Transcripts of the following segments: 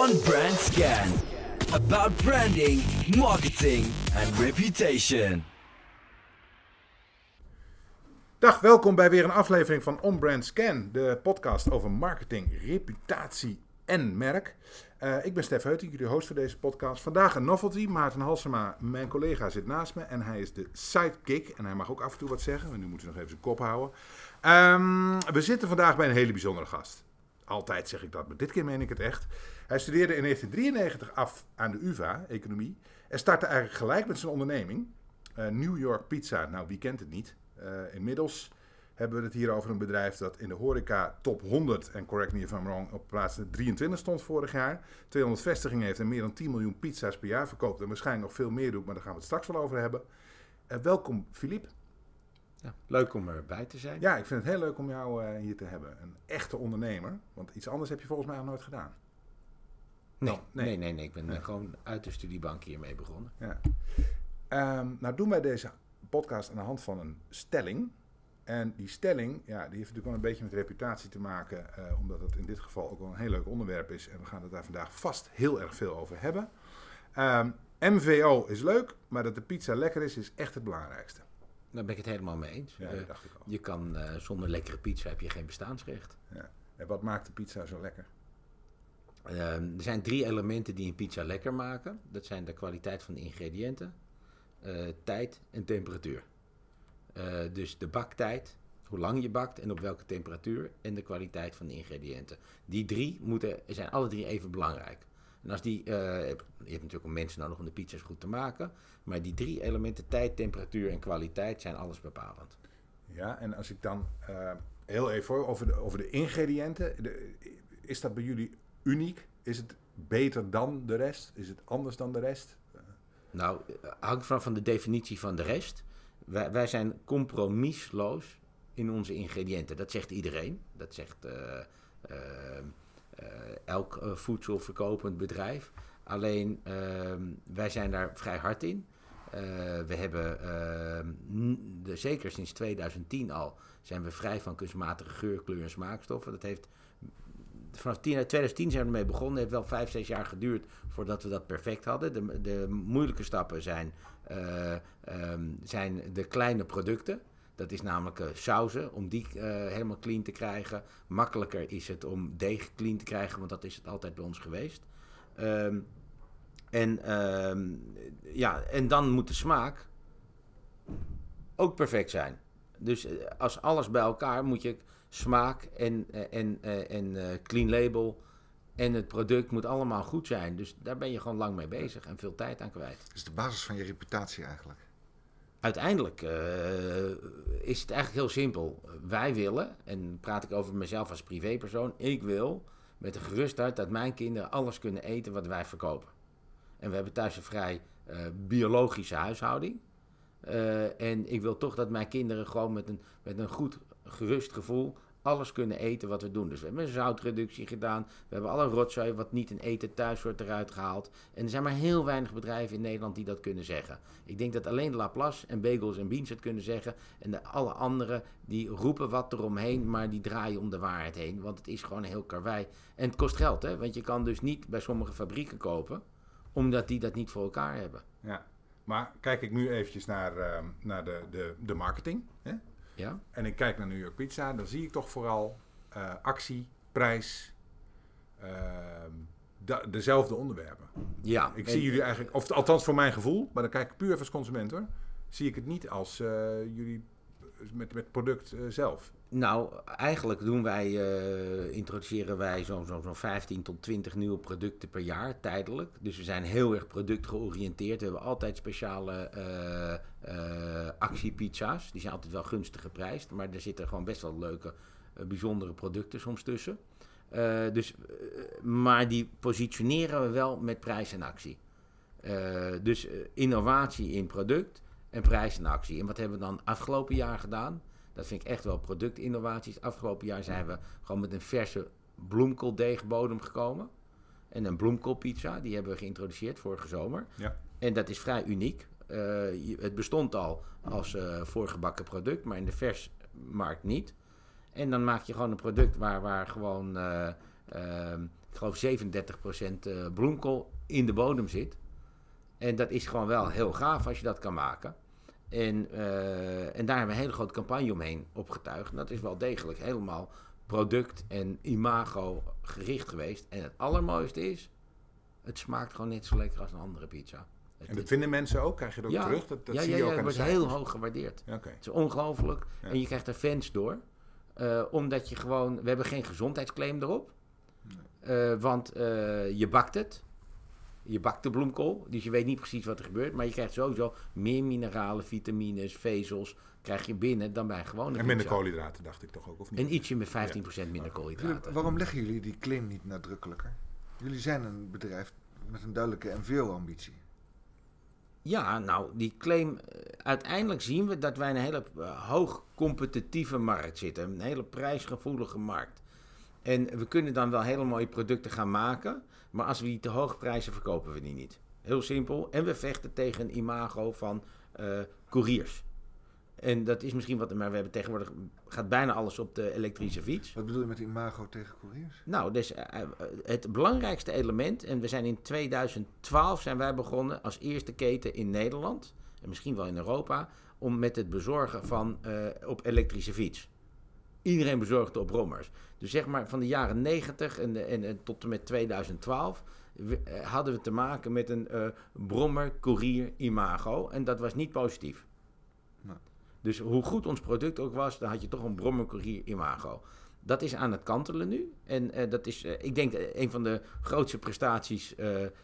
On Brand Scan. About branding, marketing and reputation. Dag, welkom bij weer een aflevering van On Brand Scan, de podcast over marketing, reputatie en merk. Uh, ik ben Stef Heuting, jullie host voor deze podcast. Vandaag een novelty. Maarten Halsema, mijn collega, zit naast me en hij is de sidekick. En hij mag ook af en toe wat zeggen, nu moeten we nog even zijn kop houden. Um, we zitten vandaag bij een hele bijzondere gast. Altijd zeg ik dat, maar dit keer meen ik het echt. Hij studeerde in 1993 af aan de UvA, economie. En startte eigenlijk gelijk met zijn onderneming. Uh, New York Pizza, nou wie kent het niet. Uh, inmiddels hebben we het hier over een bedrijf dat in de horeca top 100, en correct me if I'm wrong, op plaats 23 stond vorig jaar. 200 vestigingen heeft en meer dan 10 miljoen pizza's per jaar verkoopt. En waarschijnlijk nog veel meer doet, maar daar gaan we het straks wel over hebben. Uh, welkom, Filip. Ja, leuk om erbij te zijn. Ja, ik vind het heel leuk om jou uh, hier te hebben. Een echte ondernemer. Want iets anders heb je volgens mij nog nooit gedaan. Nee, oh, nee. nee, nee, nee. Ik ben nee. gewoon uit de studiebank hiermee begonnen. Ja. Um, nou doen wij deze podcast aan de hand van een stelling. En die stelling, ja, die heeft natuurlijk wel een beetje met reputatie te maken, uh, omdat het in dit geval ook wel een heel leuk onderwerp is. En we gaan het daar vandaag vast heel erg veel over hebben. Um, MVO is leuk, maar dat de pizza lekker is, is echt het belangrijkste. Daar ben ik het helemaal mee eens. Ja, dat dacht ik al. Je kan uh, zonder lekkere pizza heb je geen bestaansrecht. Ja. En wat maakt de pizza zo lekker? Uh, er zijn drie elementen die een pizza lekker maken. Dat zijn de kwaliteit van de ingrediënten, uh, tijd en temperatuur. Uh, dus de baktijd, hoe lang je bakt en op welke temperatuur en de kwaliteit van de ingrediënten. Die drie moeten, zijn alle drie even belangrijk. En als die, uh, je hebt natuurlijk ook mensen nodig om de pizza's goed te maken, maar die drie elementen, tijd, temperatuur en kwaliteit, zijn alles bepalend. Ja, en als ik dan heel even over de, over de ingrediënten, de, is dat bij jullie uniek? Is het beter dan de rest? Is het anders dan de rest? Nou, hangt vanaf van de definitie van de rest. Wij, wij, zijn compromisloos in onze ingrediënten. Dat zegt iedereen. Dat zegt uh, elk voedselverkopend bedrijf. Alleen ehm, wij zijn daar vrij hard in. we hebben, ehm, de, zeker sinds 2010 al, zijn we vrij van kunstmatige geur, kleur en smaakstoffen. Dat heeft vanaf 2010 zijn we ermee begonnen. Het heeft wel vijf, zes jaar geduurd voordat we dat perfect hadden. De, de moeilijke stappen zijn, uh, um, zijn de kleine producten. Dat is namelijk uh, sauzen, om die helemaal clean te krijgen. Makkelijker is het om deeg clean te krijgen, want dat is het altijd bij ons geweest. Um, en, um, ja, en dan moet de smaak ook perfect zijn. Dus als alles bij elkaar moet je smaak en, en, en, en clean label en het product moet allemaal goed zijn. Dus daar ben je gewoon lang mee bezig en veel tijd aan kwijt. Dat is de basis van je reputatie eigenlijk. Uiteindelijk uh, is het eigenlijk heel simpel. Wij willen, en praat ik over mezelf als privépersoon, ik wil met de gerustheid dat mijn kinderen alles kunnen eten wat wij verkopen. En we hebben thuis een vrij uh, biologische huishouding. Uh, en ik wil toch dat mijn kinderen gewoon met een, met een goed gerust gevoel alles kunnen eten wat we doen. Dus we hebben een zoutreductie gedaan. We hebben alle rotzooi wat niet in eten thuis wordt eruit gehaald. En er zijn maar heel weinig bedrijven in Nederland die dat kunnen zeggen. Ik denk dat alleen Laplace en Bagels en Beans het kunnen zeggen. En de alle anderen die roepen wat eromheen, maar die draaien om de waarheid heen. Want het is gewoon heel karwei. En het kost geld, hè. Want je kan dus niet bij sommige fabrieken kopen, omdat die dat niet voor elkaar hebben. Ja, maar kijk ik nu eventjes naar, uh, naar de, de, de marketing. Hè? Ja? En ik kijk naar New York Pizza, dan zie ik toch vooral uh, actie, prijs, uh, de, dezelfde onderwerpen. Ja. Ik zie jullie eigenlijk, of althans voor mijn gevoel, maar dan kijk ik puur even als consument hoor, zie ik het niet als uh, jullie met, met het product zelf. Nou, eigenlijk doen wij, uh, introduceren wij zo'n zo, zo 15 tot 20 nieuwe producten per jaar, tijdelijk. Dus we zijn heel erg productgeoriënteerd. We hebben altijd speciale actiepizza's. Die zijn altijd wel gunstig geprijsd, maar er zitten gewoon best wel leuke, bijzondere producten soms tussen. dus, maar die positioneren we wel met prijs en actie. dus innovatie in product en prijs en actie. En wat hebben we dan afgelopen jaar gedaan? Dat vind ik echt wel productinnovaties. Afgelopen jaar zijn we gewoon met een verse bloemkooldeegbodem gekomen. En een bloemkoolpizza, die hebben we geïntroduceerd vorige zomer. Ja. En dat is vrij uniek. Uh, het bestond al als uh, voorgebakken product, maar in de versmarkt niet. En dan maak je gewoon een product waar, waar gewoon uh, ehm, ik geloof 37% eh, bloemkool in de bodem zit. En dat is gewoon wel heel gaaf als je dat kan maken. En, eh, en daar hebben we een hele grote campagne omheen opgetuigd. En dat is wel degelijk helemaal product en imago gericht geweest. En het allermooiste is, het smaakt gewoon net zo lekker als een andere pizza. Het- En dat vinden mensen ook? Krijg je dat ook terug? Dat, dat ja, zie ja, je ook ja, het wordt heel hoog gewaardeerd. Oké. Het is ongelooflijk. En je krijgt er fans door. Eh, omdat je gewoon... We hebben geen gezondheidsclaim erop. Eh, want je bakt het. Je bakt de bloemkool. Dus je weet niet precies wat er gebeurt. Maar je krijgt sowieso meer mineralen, vitamines, vezels... krijg je binnen dan bij een gewone En minder pizza. koolhydraten, dacht ik toch ook, of niet? En ietsje met 15% minder Jullie- koolhydraten. waarom leggen jullie die claim niet nadrukkelijker? Jullie zijn een bedrijf met een duidelijke MVO-ambitie. Ja, nou, die claim. eh, Uiteindelijk zien we dat wij in een hele eh, hoog competitieve markt zitten. Een hele prijsgevoelige markt. En we kunnen dan wel hele mooie producten gaan maken. Maar als we die te hoog prijzen, verkopen we die niet. Heel simpel. En we vechten tegen een imago van eh couriers. En dat is misschien wat, maar we hebben tegenwoordig gaat bijna alles op de elektrische fiets. Wat bedoel je met imago tegen couriers? Nou, dus eh, eh, het belangrijkste element, en we zijn in 2012 zijn wij begonnen als eerste keten in Nederland, en misschien wel in Europa, om met het bezorgen van op elektrische fiets. Iedereen bezorgde op brommers. Dus zeg maar van de jaren 90 en, en, en tot en met 2012 we- eh, hadden we te maken met een eh, brommer, courier, imago. En dat was niet positief. Nee. Dus hoe goed ons product ook was, dan had je toch een brommer, courier, imago. Dat is aan het kantelen nu. En eh, dat is, ik denk, een van de grootste prestaties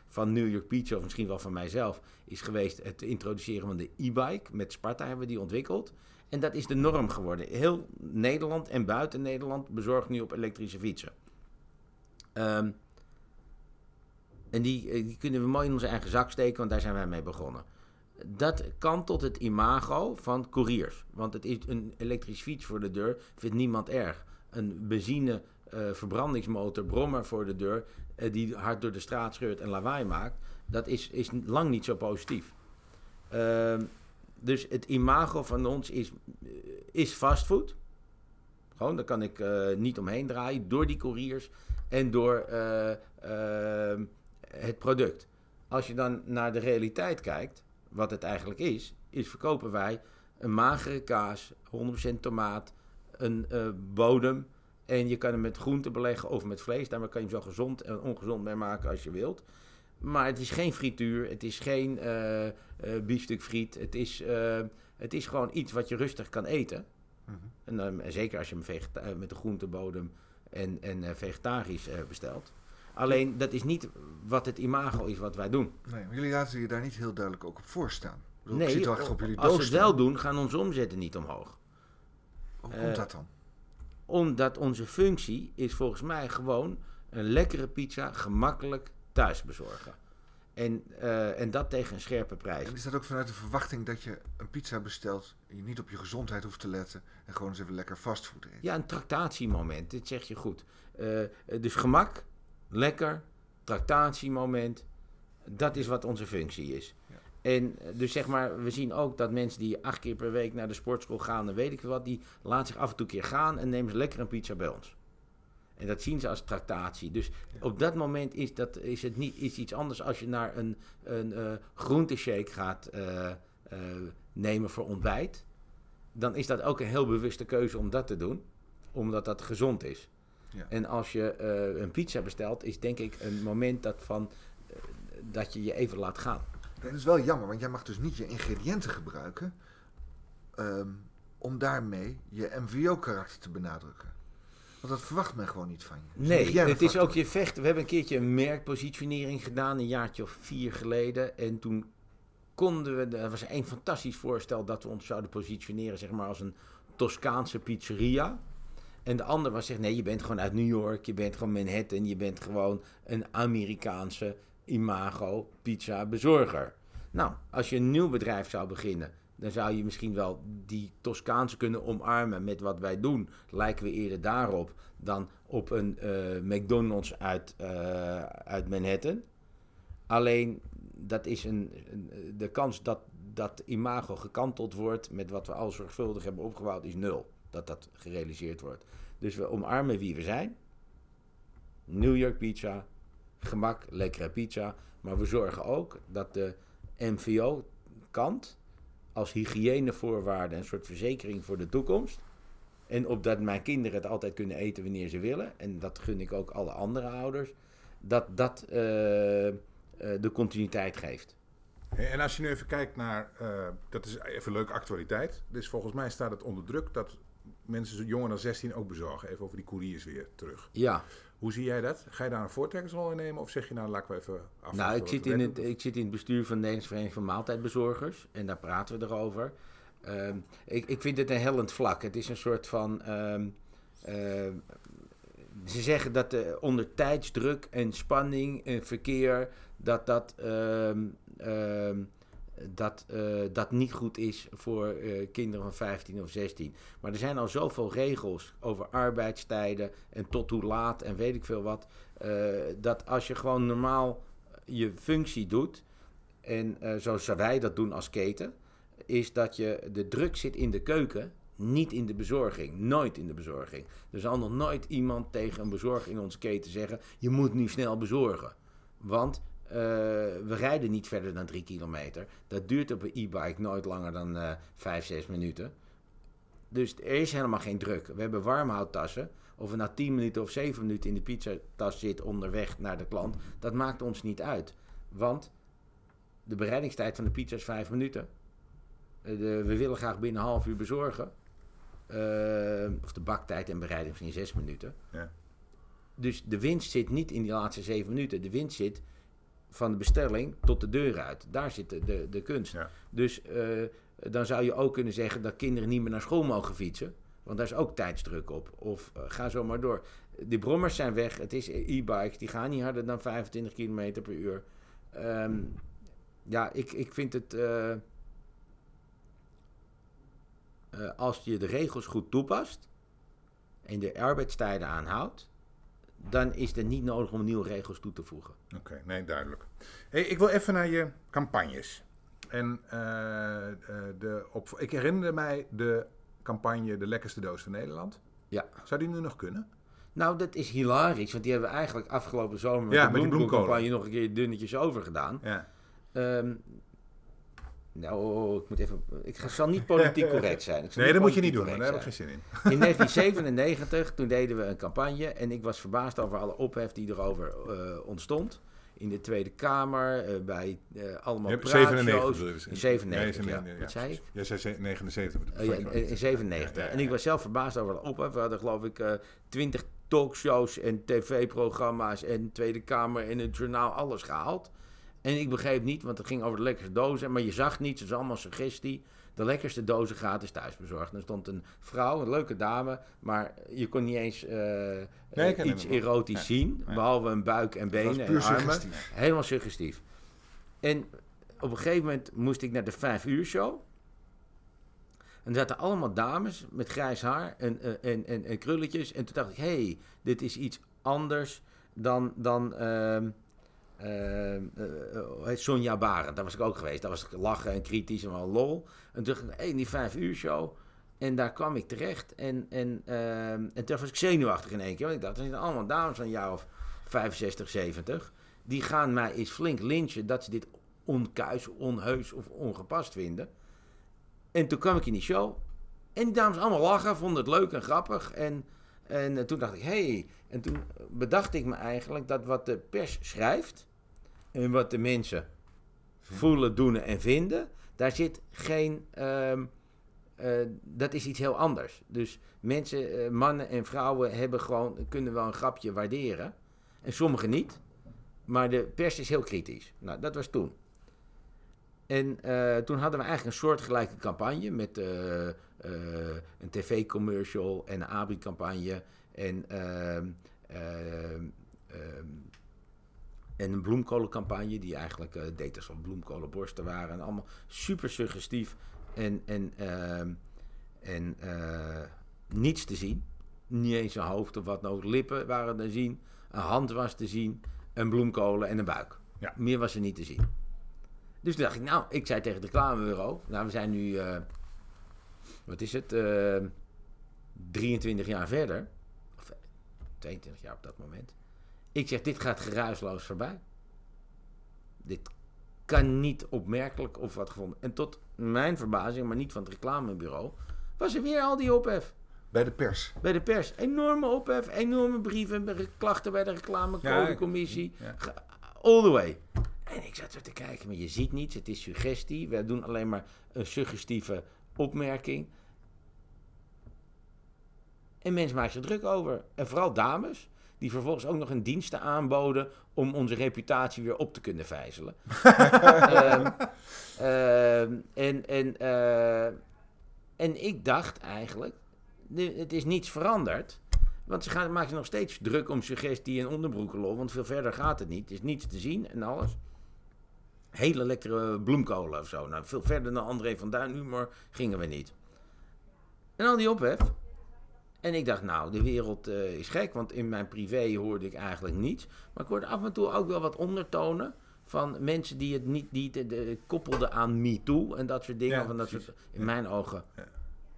van New York Pizza, of misschien wel van mijzelf, is geweest het introduceren van de e-bike. Met Sparta hebben we die ontwikkeld. En dat is de norm geworden. Heel Nederland en buiten Nederland bezorgt nu op elektrische fietsen. Ehm, en die, eh, die kunnen we mooi in onze eigen zak steken, want daar zijn wij mee begonnen. Dat kan tot het imago van couriers. Want het is een elektrische fiets voor de deur, vindt niemand erg. Een benzine eh, verbrandingsmotor, brommer voor de deur, eh, die hard door de straat scheurt en lawaai maakt, dat is, is lang niet zo positief. Ehm, dus het imago van ons is, eh, is fastfood. Gewoon, daar kan ik eh, niet omheen draaien. Door die couriers en door eh, ehm, het product. Als je dan naar de realiteit kijkt, wat het eigenlijk is, is verkopen wij een magere kaas, 100% tomaat, een bodem. En je kan hem met groenten beleggen of met vlees. Daarmee kan je hem zo gezond en ongezond mee maken als je wilt. Maar het is geen frituur, het is geen eh eh biefstuk friet. Het is, eh, het is gewoon iets wat je rustig kan eten. Mhm. En, dan- en zeker als je hem met een groentebodem en, en vegetarisch bestelt. Alleen dat is niet wat het imago is wat wij doen. Nee, maar jullie laten je daar niet heel duidelijk ook op voorstaan. Ik Nee, op jullie als we het staan. wel doen, gaan onze omzetten niet omhoog. Hoe komt dat dan? Omdat onze functie is volgens mij gewoon een lekkere pizza gemakkelijk thuis bezorgen. En, eh, en dat tegen een scherpe prijs. En is dat ook vanuit de verwachting dat je een pizza bestelt... en je niet op je gezondheid hoeft te letten... en gewoon eens even lekker fastfood eet? Ja, een tractatiemoment, dit zeg je goed. Eh, dus gemak, lekker, tractatiemoment, dat is wat onze functie is. Ja. En eh, dus zeg maar, we zien ook dat mensen die acht keer per week naar de sportschool gaan en weet ik wat, die laten zich af en toe een keer gaan en nemen ze lekker een pizza bij ons. En dat zien ze als tractatie. Dus op dat moment is, dat, is het niet, is iets anders als je naar een, een eh, groenteshake gaat eh, eh, nemen voor ontbijt. Dan is dat ook een heel bewuste keuze om dat te doen. Omdat dat gezond is. Ja. En als je een pizza bestelt, is denk ik een moment dat, van, dat je je even laat gaan. Dat is wel jammer, want jij mag dus niet je ingrediënten gebruiken... ehm, om daarmee je MVO-karakter te benadrukken. Want dat verwacht men gewoon niet van je. Nee, het is ook je vechten. We hebben een keertje een merkpositionering gedaan, een jaartje of vier geleden. En toen konden we, dat was een fantastisch voorstel dat we ons zouden positioneren, zeg maar, als een Toscaanse pizzeria. En de ander was zegt, nee, je bent gewoon uit New York, je bent gewoon Manhattan, je bent gewoon een Amerikaanse imago pizza bezorger. Nou, als je een nieuw bedrijf zou beginnen, dan zou je misschien wel die Toscaanse kunnen omarmen met wat wij doen. Lijken we eerder daarop dan op een eh, McDonald's uit, eh, uit Manhattan. Alleen, dat is een, een- de kans dat dat imago gekanteld wordt met wat we al zorgvuldig hebben opgebouwd, is nul. Dat dat gerealiseerd wordt. Dus we omarmen wie we zijn. New York pizza, gemak, lekkere pizza. Maar we zorgen ook dat de MVO-kant als hygiënevoorwaarde een soort verzekering voor de toekomst. En opdat mijn kinderen het altijd kunnen eten wanneer ze willen. En dat gun ik ook alle andere ouders. Dat dat eh, eh, de continuïteit geeft. En als je nu even kijkt naar, eh, dat is even leuke actualiteit. Dus volgens mij staat het onder druk dat mensen jonger dan 16 ook bezorgen. Even over die couriers weer terug. Ja, Hoe zie jij dat? Ga je daar een voortrekkersrol in nemen of zeg je nou, laten we even af. nou, ik zit, in het, ik zit in het bestuur van de Nederlandse Vereniging van Maaltijdbezorgers. En daar praten we erover. Ehm, ik, ik vind het een hellend vlak. Het is een soort van. ehm, ehm, ze zeggen dat eh, onder tijdsdruk en spanning en verkeer. dat dat, dat, eh, dat niet goed is voor eh, kinderen van 15 of 16. Maar er zijn al zoveel regels over arbeidstijden en tot hoe laat en weet ik veel wat. eh, dat als je gewoon normaal je functie doet. en zoals wij dat doen als keten is dat je de druk zit in de keuken, niet in de bezorging. Nooit in de bezorging. Er zal nog nooit iemand tegen een bezorger in onze keten zeggen: je moet nu snel bezorgen. Want eh, we rijden niet verder dan drie kilometer. Dat duurt op een e-bike nooit langer dan eh vijf, zes minuten. Dus er is helemaal geen druk. We hebben warmhouttassen. Of we na 10 minuten of 7 minuten in de pizzatas zit onderweg naar de klant, dat maakt ons niet uit. Want de bereidingstijd van de pizza is 5 minuten. Eh, de- we willen graag binnen een half uur bezorgen. Of de baktijd en bereiding misschien 6 minuten. Ja. Dus de winst zit niet in die laatste 7 minuten. De winst zit van de bestelling tot de deur uit. Daar zit de, de, de kunst. Ja. Dus eh, dan zou je ook kunnen zeggen dat kinderen niet meer naar school mogen fietsen. Want daar is ook tijdsdruk op. Of eh, ga zo maar door. De brommers zijn weg. Het is e-bikes. Die gaan niet harder dan 25 km per uur. Ehm, ja, ik, ik vind het... eh, als je de regels goed toepast... en de arbeidstijden aanhoudt... dan is het niet nodig om nieuwe regels toe te voegen. Oké, nee, duidelijk. Hey, ik wil even naar je campagnes. En eh, de op, ik herinner mij de campagne De Lekkerste Doos van Nederland. Ja. Zou die nu nog kunnen? Nou, dat is hilarisch, want die hebben we eigenlijk afgelopen zomer met Ja, de bloemkoolcampagne nog een keer dunnetjes over gedaan. Ja. Ehm, nou, ik moet even. Ik zal niet politiek correct zijn. Ik Nee, dat moet je niet doen, daar heb ik geen zin in. In 1997, toen deden we een campagne en ik was verbaasd over alle ophef die erover eh, ontstond. In de Tweede Kamer, eh, bij eh, allemaal Je hebt praatshows. 97 bedoel je? In 97, Nee, ja. nee, Wat zei ik? Jij zei ze- 79. Oh ja, in, in 97. Ja, ja, ja. En ik was zelf verbaasd over de ophef. We hadden geloof ik eh, twintig talkshows en tv-programma's en Tweede Kamer en het journaal, alles gehaald. En ik begreep niet, want het ging over de lekkerste dozen. Maar je zag niets, het is allemaal suggestie. De lekkerste dozen gratis thuisbezorgd. En er stond een vrouw, een leuke dame, maar je kon niet eens eh, eh, iets erotisch Nee, zien. nee. Behalve een buik en benen en armen. suggestief. Helemaal suggestief. En op een gegeven moment moest ik naar de vijf uur show. En er zaten allemaal dames met grijs haar en, eh, en, en, en krulletjes. En toen dacht ik, hé, hey, dit is iets anders dan, dan ehm, ehm, eh, eh, Sonja Barend. Daar was ik ook geweest. Daar was ik lachen en kritisch en wel lol. En toen dacht ik, hey, die vijf uur show. En daar kwam ik terecht. En, en, en toen was ik zenuwachtig in één keer. Want ik dacht, er zijn allemaal dames van jaar of 65, 70. Die gaan mij eens flink lynchen dat ze dit onkuis, onheus of ongepast vinden. En toen kwam ik in die show. En die dames allemaal lachen, vonden het leuk en grappig. En, en eh, toen dacht ik, hé. Hey. En toen bedacht ik me eigenlijk dat wat de pers schrijft. En wat de mensen voelen, doen en vinden. daar zit geen. ehm, eh, dat is iets heel anders. Dus mensen, eh, mannen en vrouwen hebben gewoon, kunnen wel een grapje waarderen. En sommigen niet. Maar de pers is heel kritisch. Nou, dat was toen. En eh, toen hadden we eigenlijk een soortgelijke campagne met een tv-commercial en een ABRI-campagne en, ehm, ehm, en een bloemkolencampagne die eigenlijk eh, deed alsof bloemkolenborsten waren. En allemaal super suggestief en, en, ehm, en eh, niets te zien. Niet eens een hoofd of wat dan ook. Lippen waren te zien, een hand was te zien, een bloemkolen en een buik. Ja. Meer was er niet te zien. Dus toen dacht ik, nou, ik zei tegen het reclamebureau, nou, we zijn nu, eh, wat is het, eh, 23 jaar verder, of 22 jaar op dat moment. Ik zeg, dit gaat geruisloos voorbij. Dit kan niet opmerkelijk of wat gevonden. En tot mijn verbazing, maar niet van het reclamebureau, was er weer al die ophef. Bij de pers. Bij de pers. Enorme ophef, enorme brieven, klachten bij de reclamecodecommissie. Ja, All the way. En ik zat er te kijken, maar je ziet niets. Het is suggestie. We doen alleen maar een suggestieve opmerking. En mensen maken zich druk over. En vooral dames, die vervolgens ook nog een diensten aanboden om onze reputatie weer op te kunnen vijzelen. Ehm, ehm, en, en, eh, en ik dacht eigenlijk, het is niets veranderd. Want ze gaan, maken zich nog steeds druk om suggestie en onderbroekenlol. Want veel verder gaat het niet. Is niets te zien en alles. Hele lekkere bloemkolen of zo. Nou, veel verder dan André van Duin humor gingen we niet. En al die ophef. En ik dacht, nou, de wereld eh, is gek. Want in mijn privé hoorde ik eigenlijk niets. Maar ik hoorde af en toe ook wel wat ondertonen. Van mensen die het niet die het, eh, koppelden aan MeToo en dat soort dingen. Ja, van dat precies. soort, in mijn ogen.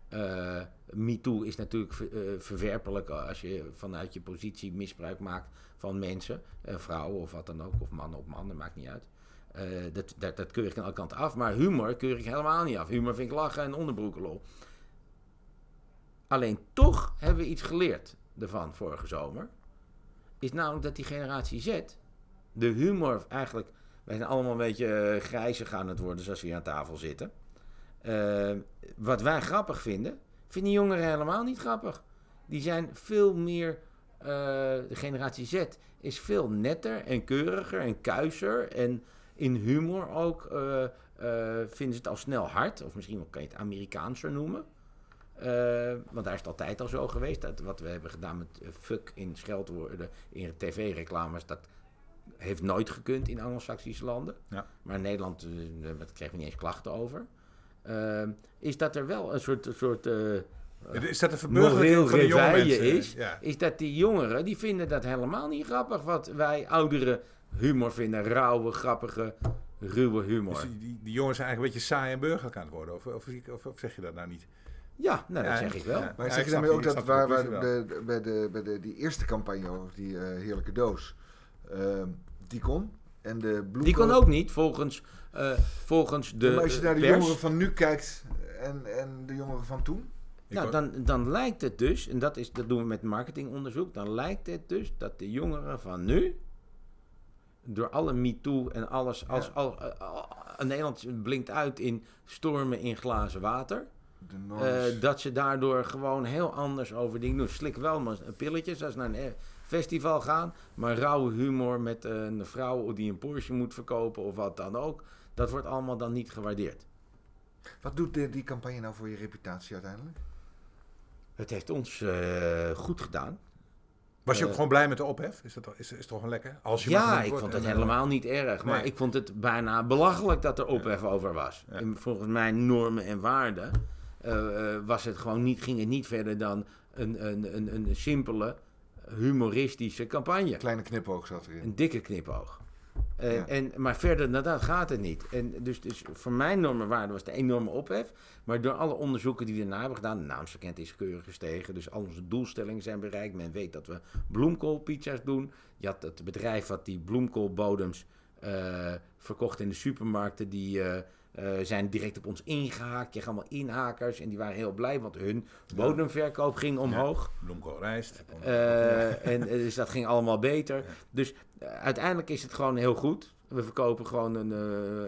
eh MeToo is natuurlijk ver- eh, verwerpelijk als je vanuit je positie misbruik maakt van mensen, vrouwen of wat dan ook, of mannen op mannen, maakt niet uit. Dat, dat, dat keur ik aan alle kanten af, maar humor keur ik helemaal niet af. Humor vind ik lachen en onderbroekenlol. Alleen toch hebben we iets geleerd ervan vorige zomer. Is namelijk dat die generatie Z, de humor eigenlijk, wij zijn allemaal een beetje eh, grijzig aan het worden zoals we hier aan tafel zitten. Eh, wat wij grappig vinden, vinden jongeren helemaal niet grappig. Die zijn veel meer, eh, de generatie Z is veel netter en keuriger en kuiser. En in humor ook vinden ze het al snel hard. Of misschien kan je het Amerikaanser noemen. Eh, want daar is het altijd al zo geweest. Dat, wat we hebben gedaan met eh, fuck in scheldwoorden in tv-reclames, dat heeft nooit gekund in Anglo-Saxische landen. Ja. Maar in Nederland, eh, daar kregen we niet eens klachten over. Is dat er wel een soort, soort Is dat een moreel van de jonge reveille mensen? is, Ja. is dat die jongeren, die vinden dat helemaal niet grappig. Wat wij ouderen humor vinden. Rauwe, grappige, ruwe humor. Dus die, die, die jongens zijn eigenlijk een beetje saai en burgerlijk aan het worden. Of, of, of, of zeg je dat nou niet? Ja, nou dat Ja, zeg ik wel. ja. Maar Ja, zeg je daarmee ook dat waar, waar de, bij, de, bij de, die eerste campagne over die eh, heerlijke doos, ehm, die kon. En de bloemkool... Die kon ook niet, volgens, eh, volgens de maar als je naar de pers. jongeren van nu kijkt en, en de jongeren van toen. Nou, dan, dan lijkt het dus, en dat, is, dat doen we met marketingonderzoek, dan lijkt het dus dat de jongeren van nu, door alle MeToo en alles, als, Ja. al, al- al- Nederland blinkt uit in stormen in glazen water, Eh, dat ze daardoor gewoon heel anders over dingen doen. Slik wel maar pilletjes als ze naar een eh, festival gaan, maar rauwe humor met een vrouw die een Porsche moet verkopen of wat dan ook, dat wordt allemaal dan niet gewaardeerd. Wat doet de, die campagne nou voor je reputatie uiteindelijk? Het heeft ons eh, goed gedaan. was je ook eh, gewoon blij met de ophef? Is dat toch- is, is toch wel lekker? Als je Ja, ik vond het eh, helemaal niet erg. Maar Nee. ik vond het bijna belachelijk dat er ophef over was. Ja. En volgens mijn normen en waarden eh, eh, was het gewoon niet, ging het niet verder dan een, een, een, een simpele humoristische campagne. Kleine knipoog zat erin. Een dikke knipoog. Eh, Ja. en, maar verder dan dat gaat het niet. En dus, dus voor mijn normenwaarde was het een enorme ophef. Maar door alle onderzoeken die we daarna hebben gedaan, de is keurig gestegen. Dus al onze doelstellingen zijn bereikt. Men weet dat we bloemkoolpizza's doen. Je had het bedrijf wat die bloemkoolbodems eh, verkocht in de supermarkten. Die eh, eh, zijn direct op ons ingehaakt. Je allemaal inhakers en die waren heel blij, want hun bodemverkoop ging omhoog. Bloemkool rijst. Eh, en eh, dus dat ging allemaal beter. Dus uiteindelijk is het gewoon heel goed. We verkopen gewoon een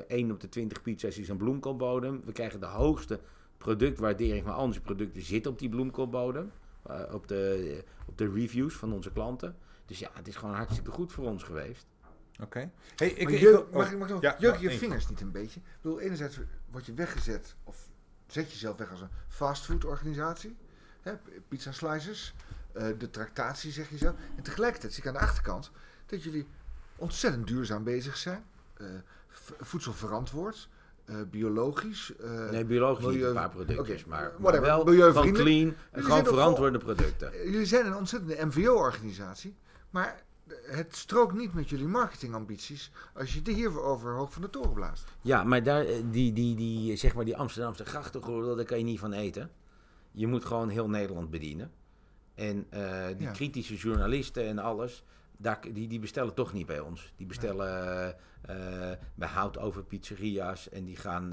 eh 1 op de 20 pizza's is een bloemkoolbodem. We krijgen de hoogste productwaardering van al onze producten zit op die bloemkoolbodem. Op, de, op de reviews van onze klanten. Dus ja, het is gewoon hartstikke goed voor ons geweest. Oké. Hey, ik, Maar ik, jeuk- wil- mag, oh, ik- mag ik nog, ja, jeuk maar je vingers niet een beetje? Ik bedoel, enerzijds word je weggezet, of zet jezelf weg als een fastfoodorganisatie. Hè, pizza slices, eh, de tractatie zeg je zo. En tegelijkertijd zie ik aan de achterkant dat jullie ontzettend duurzaam bezig zijn. eh, v- voedselverantwoord, eh, biologisch. eh, Nee, biologisch niet milieu- een paar productjes, Oké, maar, maar wel milieuvriendelijk. clean, en gewoon verantwoorde producten. Jullie zijn een ontzettende MVO-organisatie, maar het strookt niet met jullie marketingambities als je hierover hoog van de toren blaast. Ja, maar daar, eh, die, die, die, zeg maar die Amsterdamse grachtengordel, daar kan je niet van eten. Je moet gewoon heel Nederland bedienen. En eh, die Ja. kritische journalisten en alles, daar, die, die bestellen toch niet bij ons. Die bestellen eh, bij houtover pizzeria's en die gaan...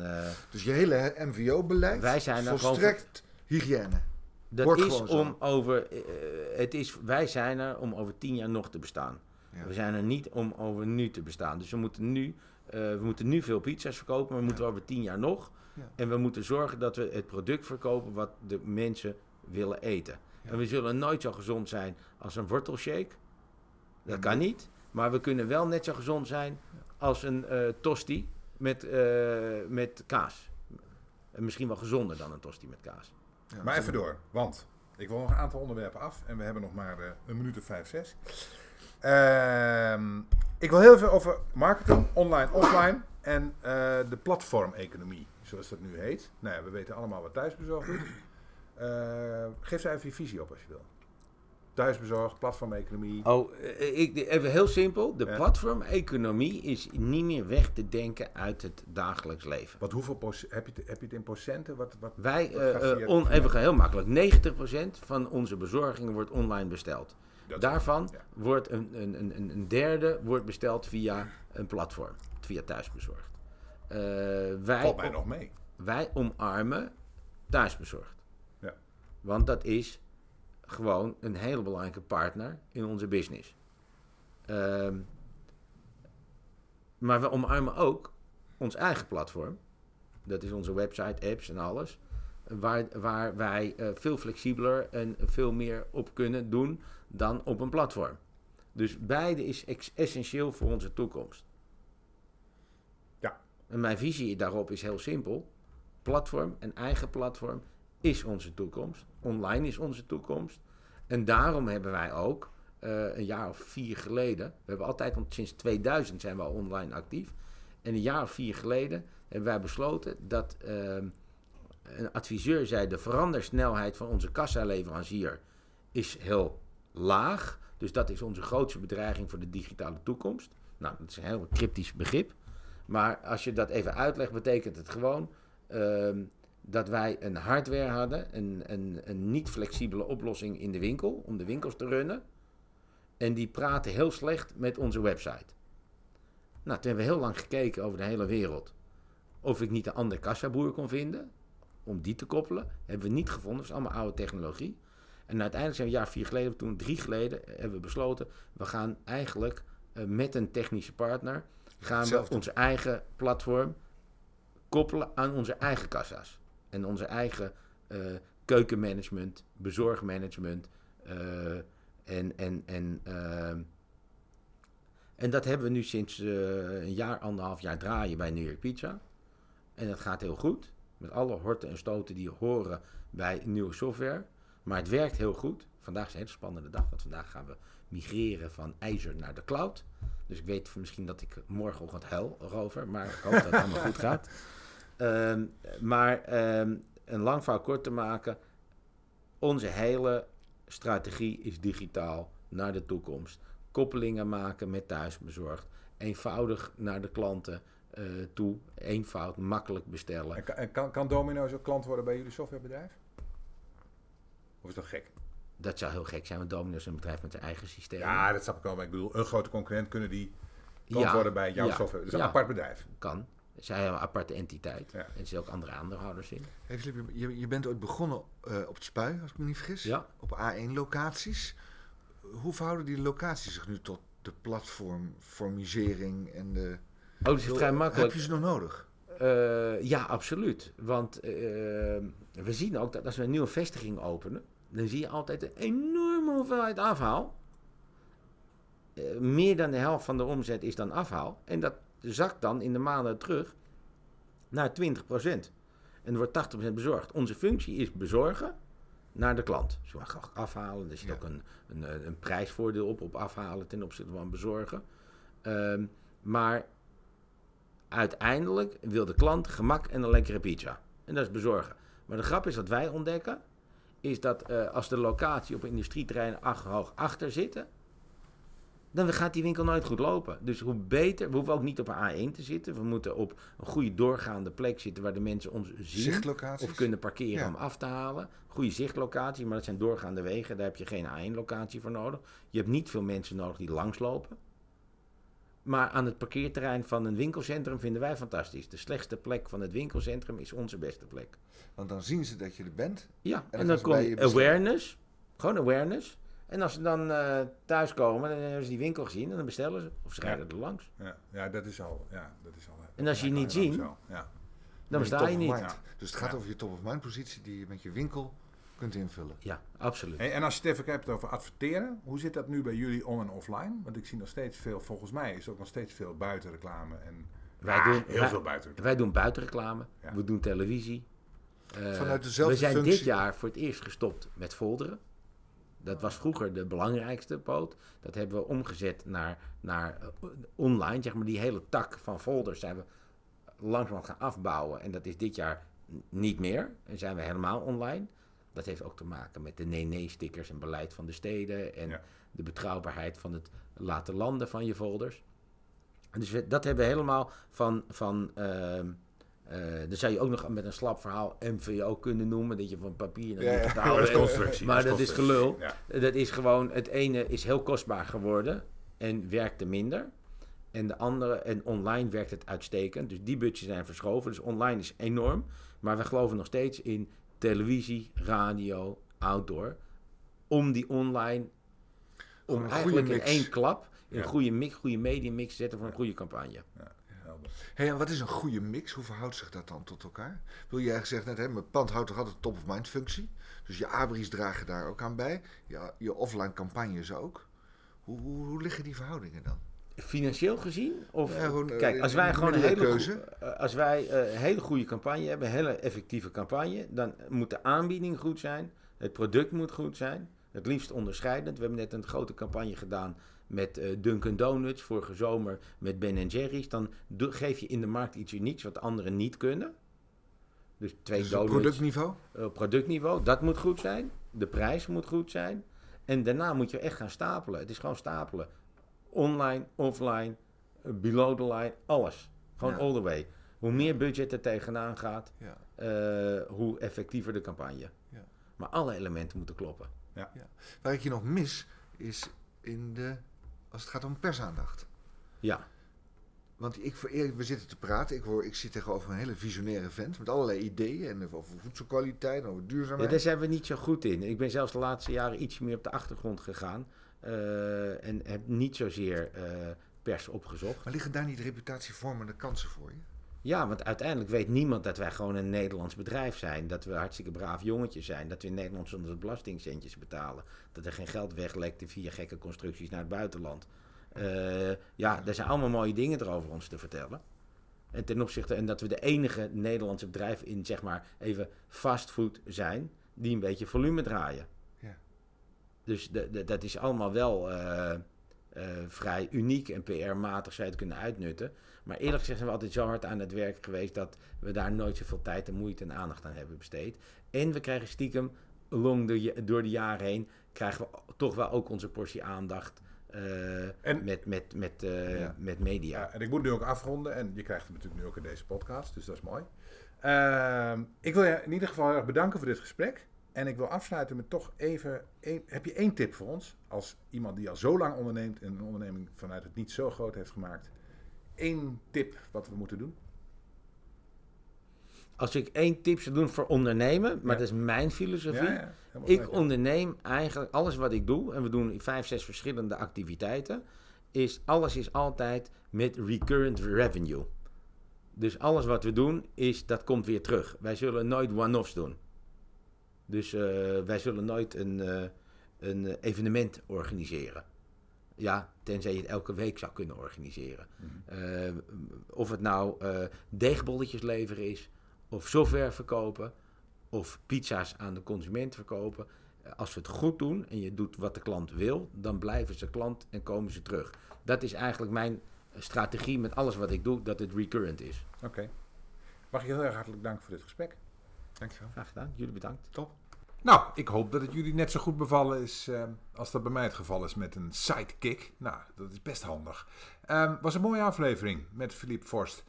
Dus je hele MVO-beleid Wij zijn er gewoon volstrekt hygiëne. Dat is zo. om over... eh, het is, wij zijn er om over tien jaar nog te bestaan. Ja. We zijn er niet om over nu te bestaan. Dus we moeten nu, eh, we moeten nu veel pizza's verkopen, maar we moeten over tien jaar nog. Ja. En we moeten zorgen dat we het product verkopen wat de mensen willen eten. En we zullen nooit zo gezond zijn als een wortelshake. Dat kan niet. Maar we kunnen wel net zo gezond zijn als een eh, tosti met, eh, met kaas. En misschien wel gezonder dan een tosti met kaas. Ja, Maar even door, want ik wil nog een aantal onderwerpen af en we hebben nog maar eh, een minuut of vijf, zes. Ehm, ik wil heel even over marketing, online, offline en eh, de platformeconomie, zoals dat nu heet. Nou ja, we weten allemaal wat thuisbezorgd doet. Eh, geef daar even je visie op als je wil. Thuisbezorgd, platformeconomie. Oh, eh, ik, even heel simpel. De Ja. platformeconomie is niet meer weg te denken uit het dagelijks leven. Wat hoeveel heb, je het, heb je het in procenten? Wat, wat, Wij, eh, eh, on, even heel makkelijk, 90% van onze bezorgingen wordt online besteld. dat- Daarvan ja. wordt een, een, een, een derde wordt besteld via een platform, via thuisbezorgd. Eh, wij, valt mij nog mee. wij omarmen thuisbezorgd. Ja. Want dat is gewoon een hele belangrijke partner in onze business. Ehm, maar we omarmen ook ons eigen platform. Dat is onze website, apps en alles. Waar, waar wij eh, veel flexibeler en veel meer op kunnen doen dan op een platform. Dus beide is essentieel voor onze toekomst. Ja. En mijn visie daarop is heel simpel. Platform, een eigen platform, is onze toekomst. Online is onze toekomst. En daarom hebben wij ook eh, een jaar of vier geleden, we hebben altijd, want sinds 2000 zijn we al online actief. En een jaar of vier geleden hebben wij besloten dat ehm, een adviseur zei: de verandersnelheid van onze kassaleverancier is heel laag. Dus dat is onze grootste bedreiging voor de digitale toekomst. Nou, dat is een heel cryptisch begrip. Maar als je dat even uitlegt, betekent het gewoon ehm, dat wij een hardware hadden, een, een, een niet flexibele oplossing in de winkel, om de winkels te runnen. En die praten heel slecht met onze website. Nou, toen hebben we heel lang gekeken over de hele wereld. Of ik niet een andere kassaboer kon vinden, om die te koppelen. Hebben we niet gevonden, dat is allemaal oude technologie. En uiteindelijk zijn we een jaar vier geleden, toen drie geleden, hebben we besloten, we gaan eigenlijk eh, met een technische partner, gaan we onze eigen platform koppelen aan onze eigen kassa's. En onze eigen eh, keukenmanagement, bezorgmanagement. eh, en, en, en, ehm, en dat hebben we nu sinds eh, een jaar, anderhalf jaar draaien bij New York Pizza. En dat gaat heel goed. Met alle horten en stoten die horen bij nieuwe software. Maar het werkt heel goed. Vandaag is een hele spannende dag, want vandaag gaan we migreren van ijzer naar de cloud. Dus ik weet misschien dat ik morgenochtend huil erover, maar ik hoop dat het allemaal goed gaat. Ehm, maar ehm, een lang verhaal kort te maken. Onze hele strategie is digitaal naar de toekomst. Koppelingen maken met thuisbezorgd. Eenvoudig naar de klanten eh, toe. Eenvoud, makkelijk bestellen. En kan, kan, kan Domino's ook klant worden bij jullie softwarebedrijf? Of is dat gek? Dat zou heel gek zijn, want Domino's is een bedrijf met zijn eigen systeem. Ja, dat snap ik wel. Maar ik bedoel, een grote concurrent kunnen die klant Ja, worden bij jouw ja, software. Dat is een apart bedrijf. Kan. Zij hebben een aparte entiteit. Ja. En er zitten ook andere aandeelhouders in. Hey, Filip, je, je bent ooit begonnen eh, op het Spui, als ik me niet vergis. Ja. Op A1-locaties. Hoe verhouden die locaties zich nu tot de platformisering en de... Oh, dat is vrij makkelijk. Heb je ze nog nodig? Eh, ja, absoluut. Want eh, we zien ook dat als we een nieuwe vestiging openen, dan zie je altijd een enorme hoeveelheid afhaal. Meer dan de helft van de omzet is dan afhaal. En dat zakt dan in de maanden terug naar 20%. En er wordt 80% bezorgd. Onze functie is bezorgen naar de klant. We gaan afhalen. Er zit Ja. ook een, een, een prijsvoordeel op, op afhalen ten opzichte van bezorgen. Ehm, maar uiteindelijk wil de klant gemak en een lekkere pizza. En dat is bezorgen. Maar de grap is dat wij ontdekken, is dat eh, als de locatie op een industrieterrein hoog achter zitten, dan gaat die winkel nooit goed lopen. Dus hoe beter, we hoeven ook niet op een A1 te zitten. We moeten op een goede doorgaande plek zitten waar de mensen ons zien. Of kunnen parkeren Ja. om af te halen. Goede zichtlocatie, maar dat zijn doorgaande wegen. Daar heb je geen A1-locatie voor nodig. Je hebt niet veel mensen nodig die langslopen. Maar aan het parkeerterrein van een winkelcentrum vinden wij fantastisch. De slechtste plek van het winkelcentrum is onze beste plek. Want dan zien ze dat je er bent. Ja, dan en, dan je komt awareness. Gewoon awareness. En als ze dan eh thuiskomen, dan hebben ze die winkel gezien en dan bestellen ze. Of ze Ja. rijden er langs. Ja, ja, dat is al. Ja, dat is al En als je je niet Ja. Dan besta je niet. Dus het gaat Ja. over je top of mind positie die je met je winkel kunt invullen. Ja, absoluut. Hey, en als je het even hebt over adverteren, hoe zit dat nu bij jullie on- en offline? Want ik zie nog steeds veel, volgens mij is er ook nog steeds veel buitenreclame. En, Wij Ah, doen- heel wij- veel buitenreclame. Wij doen buitenreclame, Ja. we doen televisie. Eh, Vanuit dezelfde we zijn dit jaar voor het eerst gestopt met folderen. Dat was vroeger de belangrijkste poot. Dat hebben we omgezet naar, naar eh, online. Zeg maar die hele tak van folders zijn we langzaam gaan afbouwen. En dat is dit jaar niet meer. En zijn we helemaal online. Dat heeft ook te maken met de nee-nee-stickers en beleid van de steden. En Ja. de betrouwbaarheid van het laten landen van je folders. Dus dat hebben we helemaal van. van ehm, eh, dan zou je ook nog met een slap verhaal MVO kunnen noemen. Dat je van papier naar Ja, ja. digitaal Maar dat is wil. constructie. Maar dat is gelul. Ja. Dat is gewoon, het ene is heel kostbaar geworden en werkte minder. En de andere, en online werkt het uitstekend. Dus die budgetten zijn verschoven. Dus online is enorm. Maar we geloven nog steeds in televisie, radio, outdoor. Om die online, om eigenlijk in één klap, Ja. een goede mix, goede mediamix te zetten voor een goede campagne. Helder. Hey, en wat is een goede mix? Hoe verhoudt zich dat dan tot elkaar? Wil jij gezegd net, hè, mijn pand houdt toch altijd top of mind functie. Dus je abris dragen daar ook aan bij. Je, je offline campagnes ook. Hoe, hoe, hoe liggen die verhoudingen dan? Financieel gezien? Of, Ja, gewoon, eh, kijk, als in- wij gewoon een hele, goe- eh, als wij eh, een hele goede campagne hebben, een hele effectieve campagne, dan moet de aanbieding goed zijn, het product moet goed zijn, het liefst onderscheidend. We hebben net een grote campagne gedaan met eh, Dunkin' Donuts vorige zomer met Ben Jerry's. Dan geef je in de markt iets unieks wat anderen niet kunnen. Dus twee Dus donuts productniveau? op productniveau, dat moet goed zijn. De prijs moet goed zijn. En daarna moet je echt gaan stapelen. Het is gewoon stapelen. Online, offline, eh, below the line, alles. Gewoon Ja. all the way. Hoe meer budget er tegenaan gaat, Ja. hoe effectiever de campagne. Ja. Maar alle elementen moeten kloppen. Waar ik je nog mis, is in de, als het gaat om persaandacht. Ja, Want ik, we zitten te praten. Ik, hoor, ik zit tegenover een hele visionaire vent met allerlei ideeën. En over voedselkwaliteit, en over ja duurzaamheid. daar zijn we niet zo goed in. Ik ben zelfs de laatste jaren iets meer op de achtergrond gegaan. eh, en heb niet zozeer eh, pers opgezocht. Maar liggen daar niet reputatievormende kansen voor je? Ja, want uiteindelijk weet niemand dat wij gewoon een Nederlands bedrijf zijn. Dat we hartstikke braaf jongetjes zijn. Dat we in Nederland zonder belastingcentjes betalen. Dat er geen geld weglekte via gekke constructies naar het buitenland. Eh, ja, er zijn allemaal mooie dingen er over ons te vertellen. En ten opzichte, en dat we de enige Nederlandse bedrijf in, zeg maar, even fastfood zijn, die een beetje volume draaien. Ja. Dus de, de- dat is allemaal wel eh, eh, vrij uniek en PR-matig zou je het kunnen uitnutten. Maar eerlijk gezegd zijn we altijd zo hard aan het werk geweest dat we daar nooit zoveel tijd en moeite en aandacht aan hebben besteed. En we krijgen stiekem de, door de jaren heen, krijgen we toch wel ook onze portie aandacht eh, En- met, met, met, eh, Ja. met media. Ja, en ik moet nu ook afronden. En je krijgt het natuurlijk nu ook in deze podcast. Dus dat is mooi. Ehm, ik wil je in ieder geval heel erg bedanken voor dit gesprek. En ik wil afsluiten met toch even... heb je één tip voor ons? Als iemand die al zo lang onderneemt... en een onderneming vanuit het niet zo groot heeft gemaakt. Eén tip wat we moeten doen? Als ik één tip zou doen voor ondernemen, maar Ja. dat is mijn filosofie. Ja, ja, helemaal Ik onderneem eigenlijk alles wat ik doe, en we doen vijf, zes verschillende activiteiten, is alles is altijd met recurrent revenue. Dus alles wat we doen, is, dat komt weer terug. Wij zullen nooit one-offs doen. Dus eh, wij zullen nooit een, eh, een evenement organiseren. Ja, tenzij je het elke week zou kunnen organiseren. Eh, of het nou eh, deegbolletjes leveren is, of software verkopen, of pizza's aan de consument verkopen. Eh, Als we het goed doen en je doet wat de klant wil, dan blijven ze klant en komen ze terug. Dat is eigenlijk mijn strategie met alles wat ik doe, dat het recurrent is. Oké. Mag ik je heel erg hartelijk danken voor dit gesprek. Dankjewel. Graag gedaan, jullie bedankt. Top. Nou, ik hoop dat het jullie net zo goed bevallen is eh, als dat bij mij het geval is met een sidekick. Nou, dat is best handig. Ehm was een mooie aflevering met Philippe Forst.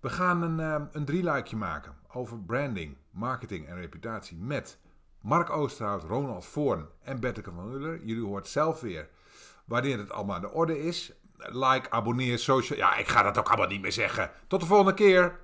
We gaan een, ehm, een drieluikje maken over branding, marketing en reputatie met Mark Oosterhout, Ronald Voorn en Betteke van Uller. Jullie hoort zelf weer wanneer het allemaal aan de orde is. Like, abonneer, social... Ja, ik ga dat ook allemaal niet meer zeggen. Tot de volgende keer.